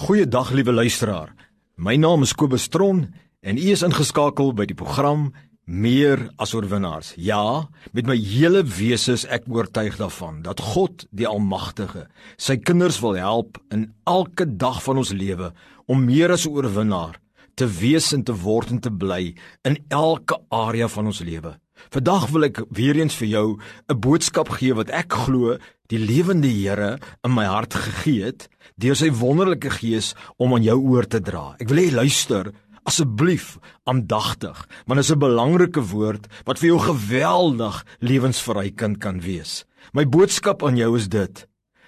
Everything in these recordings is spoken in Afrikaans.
Goeiedag liewe luisteraar. My naam is Kobus Tron en u is ingeskakel by die program Meer as oorwinnaars. Ja, met my hele wese is ek oortuig daarvan dat God, die Almagtige, sy kinders wil help in elke dag van ons lewe om meer as 'n oorwinnaar te wees en te word en te bly in elke area van ons lewe. Vandag wil ek weer eens vir jou 'n boodskap gee wat ek glo die lewende Here in my hart gegee het deur sy wonderlike gees om aan jou oor te dra. Ek wil hê luister asseblief aandagtig, want dit is 'n belangrike woord wat vir jou geweldig lewensverrykend kan wees. My boodskap aan jou is dit: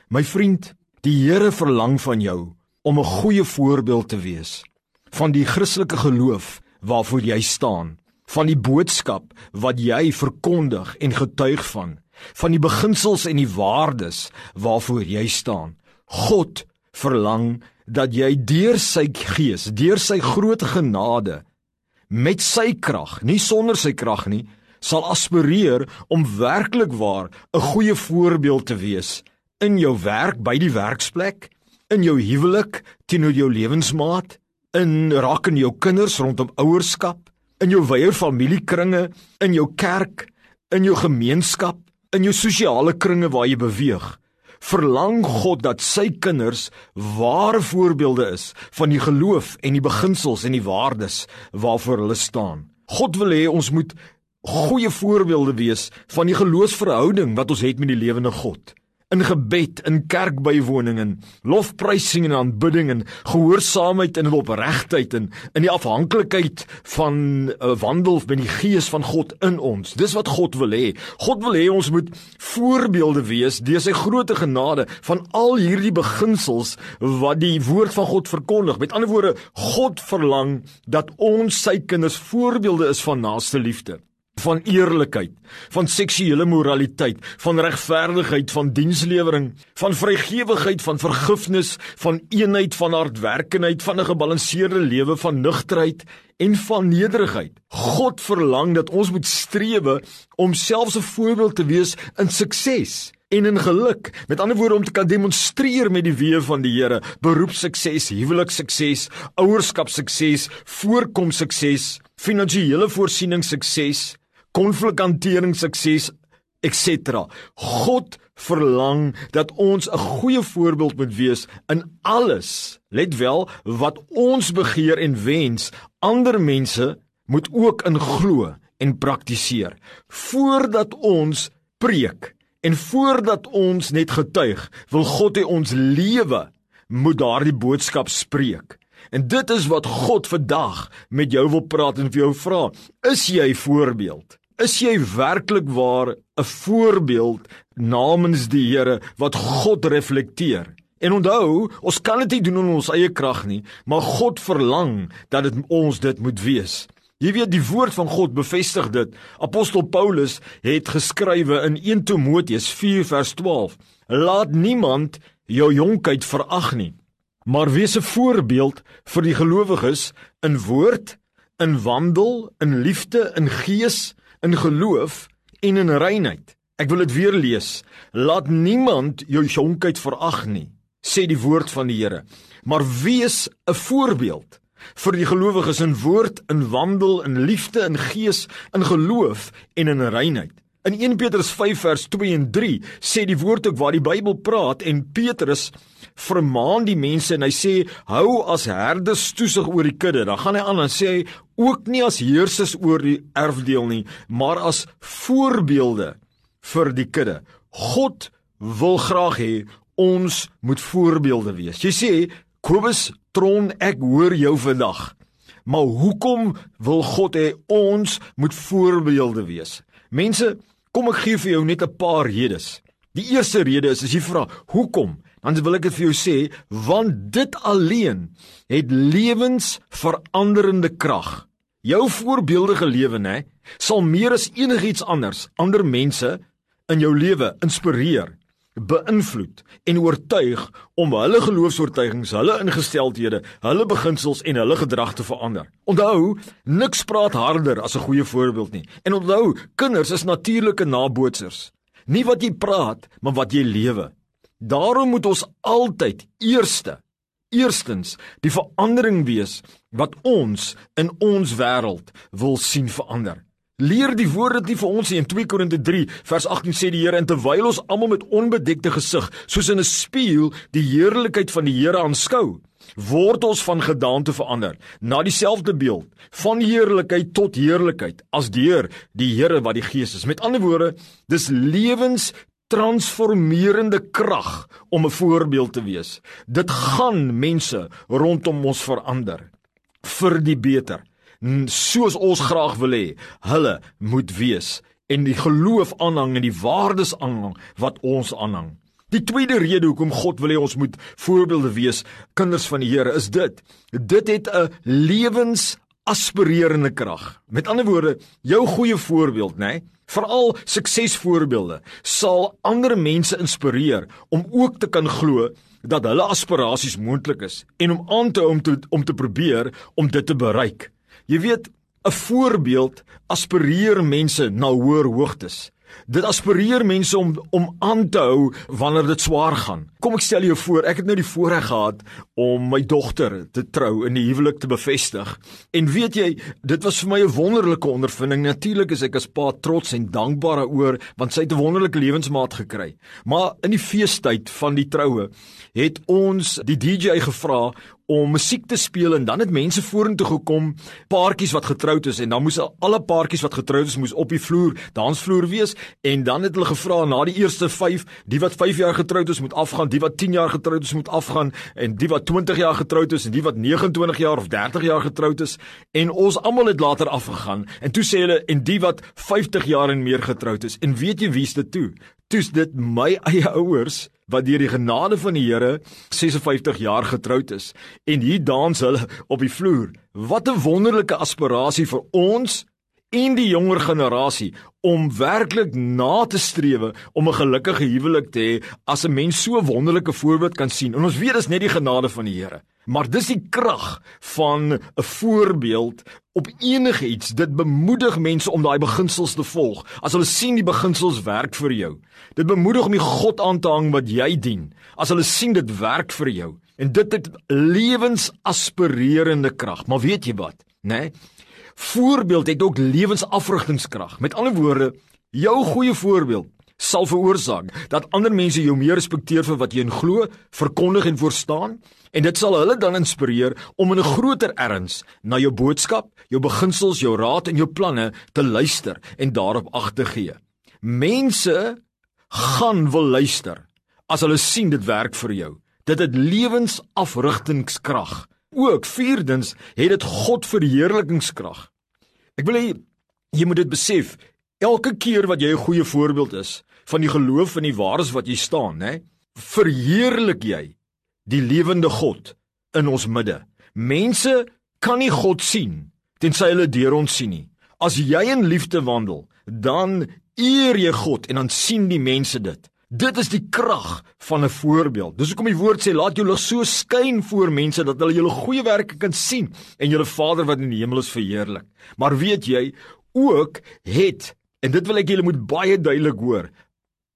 My vriend, die Here verlang van jou om 'n goeie voorbeeld te wees van die Christelike geloof waarvoor jy staan van die boodskap wat jy verkondig en getuig van, van die beginsels en die waardes waarvoor jy staan. God verlang dat jy deur sy gees, deur sy groot genade met sy krag, nie sonder sy krag nie, sal aspireer om werklik waar 'n goeie voorbeeld te wees in jou werk by die werksplek, in jou huwelik teenoor jou lewensmaat, in raak in jou kinders rondom ouerskap, in jou wye familiekringe, in jou kerk, in jou gemeenskap, in jou sosiale kringe waar jy beweeg. Verlang God dat sy kinders ware voorbeelde is van die geloof en die beginsels en die waardes waarvoor hulle staan. God wil hê ons moet goeie voorbeelde wees van die geloofsverhouding wat ons het met die lewende God in gebed, in kerkbywoning en lofprysing en aanbidding en gehoorsaamheid en opregtheid en in die afhanklikheid van uh, eh, wandel met die gees van God in ons. Dis wat God wil hê. God wil hê ons moet voorbeelde wees deur sy groote genade van al hierdie beginsels wat die woord van God verkondig. Met ander woorde, God verlang dat ons sy kinders voorbeelde is van naaste liefde van eerlikheid, van seksuele moraliteit, van regverdigheid, van dienslewering, van vrygewigheid, van vergifnis, van eenheid, van hardwerkenheid, van 'n gebalanseerde lewe van nugterheid en van nederigheid. God verlang dat ons moet streef om selfs 'n voorbeeld te wees in sukses en in geluk. Met ander woorde om te kan demonstreer met die weë van die Here, beroepsukses, huwelikssukses, ouerskapsukses, voorkomsukses, finansiële voorsiening sukses konflikhantering sukses etc. God verlang dat ons 'n goeie voorbeeld moet wees in alles. Let wel, wat ons begeer en wens, ander mense moet ook in glo en praktiseer. Voordat ons preek en voordat ons net getuig, wil God hê ons lewe moet daardie boodskap spreek. En dit is wat God vandag met jou wil praat en vir jou vra. Is jy voorbeeld? Is jy werklik waar 'n voorbeeld namens die Here wat God reflekteer? En onthou, ons kan dit nie doen in ons eie krag nie, maar God verlang dat dit ons dit moet wees. Jy weet die woord van God bevestig dit. Apostel Paulus het geskrywe in 1 Timoteus 4 vers 12: Laat niemand jou jonkheid verag nie, maar wees 'n voorbeeld vir die gelowiges in woord, in wandel, in liefde, in gees, in geloof en in reinheid. Ek wil dit weer lees. Laat niemand jou jonkheid verag nie, sê die woord van die Here, maar wees 'n voorbeeld vir die gelowiges in woord, in wandel, in liefde, in gees, in geloof en in reinheid. In 1 Petrus 5 vers 2 en 3 sê die woord ook waar die Bybel praat en Petrus vermaan die mense en hy sê hou as herders toesig oor die kudde. Dan gaan hy aan en sê hy ook nie as heersers oor die erfdeel nie, maar as voorbeelde vir die kudde. God wil graag hê ons moet voorbeelde wees. Jy sê Kobus Tron, ek hoor jou vandag. Maar hoekom wil God hê ons moet voorbeelde wees? Mense, kom ek gee vir jou net 'n paar redes. Die eerste rede is as jy vra, "Hoekom?" Dan wil ek dit vir jou sê, want dit alleen het lewensveranderende krag. Jou voorbeeldige lewe, nê, sal meer as enigiets anders ander mense in jou lewe inspireer, beïnvloed en oortuig om hulle geloofs-oortuigings, hulle ingesteldhede, hulle beginsels en hulle gedrag te verander. Onthou, niks praat harder as 'n goeie voorbeeld nie. En onthou, kinders is natuurlike nabootsers. Nie wat jy praat, maar wat jy lewe. Daarom moet ons altyd eerste eerstens die verandering wees wat ons in ons wêreld wil sien verander. Leer die woord dit nie vir ons in 2 Korinte 3 vers 18 sê die Here en terwyl ons almal met onbedekte gesig soos in 'n spieël die heerlikheid van die Here aanskou word ons van gedaante verander na dieselfde beeld van heerlikheid tot heerlikheid as deur die Here wat die Gees is met ander woorde dis lewens transformerende krag om 'n voorbeeld te wees dit gaan mense rondom ons verander vir die beter soos ons graag wil hê hulle moet wees en die geloof aanhang en die waardes aanhang wat ons aanhang. Die tweede rede hoekom God wil hê ons moet voorbeelde wees, kinders van die Here, is dit. Dit het 'n lewensaspirerende krag. Met ander woorde, jou goeie voorbeeld, nê? Nee? Veral suksesvoorbeelde sal ander mense inspireer om ook te kan glo dat hulle aspirasies moontlik is en om aan te hou om te om te probeer om dit te bereik. Jy weet, 'n voorbeeld aspireer mense na hoër hoogtes. Dit aspireer mense om om aan te hou wanneer dit swaar gaan. Kom ek stel jou voor, ek het nou die voorreg gehad om my dogter te trou en die huwelik te bevestig. En weet jy, dit was vir my 'n wonderlike ondervinding. Natuurlik is ek as pa trots en dankbaar daaroor want sy het 'n wonderlike lewensmaat gekry. Maar in die feestyd van die troue het ons die DJ gevra om musiek te speel en dan het mense vorentoe gekom, paartjies wat getroud is en dan moes alle paartjies wat getroud is moes op die vloer, dansvloer wees en dan het hulle gevra na die eerste 5, die wat 5 jaar getroud is moet afgaan, die wat 10 jaar getroud is moet afgaan en die wat 20 jaar getroud is en die wat 29 jaar of 30 jaar getroud is en ons almal het later afgegaan en toe sê hulle en die wat 50 jaar en meer getroud is en weet jy wie's dit toe? Toe's dit my eie ouers wat deur die genade van die Here 56 jaar getroud is en hier dans hulle op die vloer. Wat 'n wonderlike aspirasie vir ons en die jonger generasie om werklik na te strewe om 'n gelukkige huwelik te hê as 'n mens so wonderlike voorbeeld kan sien. En ons weet dis net die genade van die Here. Maar dis die krag van 'n voorbeeld op enige iets. Dit bemoedig mense om daai beginsels te volg. As hulle sien die beginsels werk vir jou. Dit bemoedig om die God aan te hang wat jy dien. As hulle sien dit werk vir jou. En dit het lewensaspirerende krag. Maar weet jy wat, né? Nee? Voorbeeld het ook lewensafrigtingskrag. Met ander woorde, jou goeie voorbeeld sal veroorsaak dat ander mense jou meer respekteer vir wat jy in glo, verkondig en verstaan en dit sal hulle dan inspireer om in 'n groter erns na jou boodskap, jou beginsels, jou raad en jou planne te luister en daarop ag te gee. Mense gaan wil luister as hulle sien dit werk vir jou. Dit het lewensafrigtingskrag. Ook vierdens het dit God verheerlikingskrag. Ek wil hê jy moet dit besef. Elke keer wat jy 'n goeie voorbeeld is van die geloof en die waardes wat jy staan, hè, verheerlik jy die lewende God in ons midde. Mense kan nie God sien tensy hulle deur ons sien nie. As jy in liefde wandel, dan eer jy God en dan sien die mense dit. Dit is die krag van 'n voorbeeld. Dis hoekom die woord sê laat jou lig so skyn voor mense dat hulle julle goeie werke kan sien en julle Vader wat in die hemel is verheerlik. Maar weet jy ook het en dit wil ek julle moet baie duidelik hoor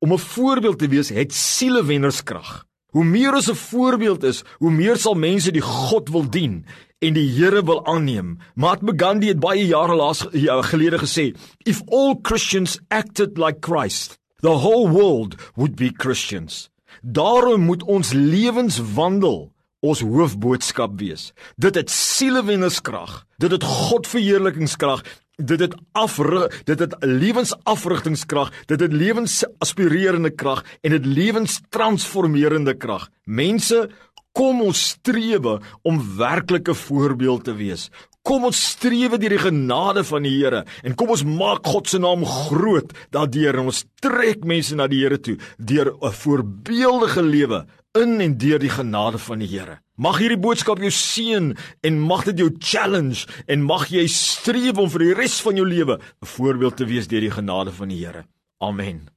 om 'n voorbeeld te wees het sielewennerskrag. Hoe meer ons 'n voorbeeld is, hoe meer sal mense die God wil dien en die Here wil aanneem. Mahatma Gandhi het baie jare laas ja, gelede gesê, if all Christians acted like Christ The whole world would be Christians. Daarom moet ons lewenswandel ons hoofboodskap wees. Dit het sielewennerskrag. Dit het Godverheerlikingskrag. Dit het afrig, dit het lewensafrigtingskrag, dit het lewensaspirerende krag en dit lewenstransformerende krag. Mense, kom ons strewe om werklike voorbeeld te wees. Kom ons strewe deur die genade van die Here en kom ons maak God se naam groot daardeur en ons trek mense na die Here toe deur 'n voorbeeldige lewe in en deur die genade van die Here. Mag hierdie boodskap jou seën en mag dit jou challenge en mag jy streef om vir die res van jou lewe 'n voorbeeld te wees deur die genade van die Here. Amen.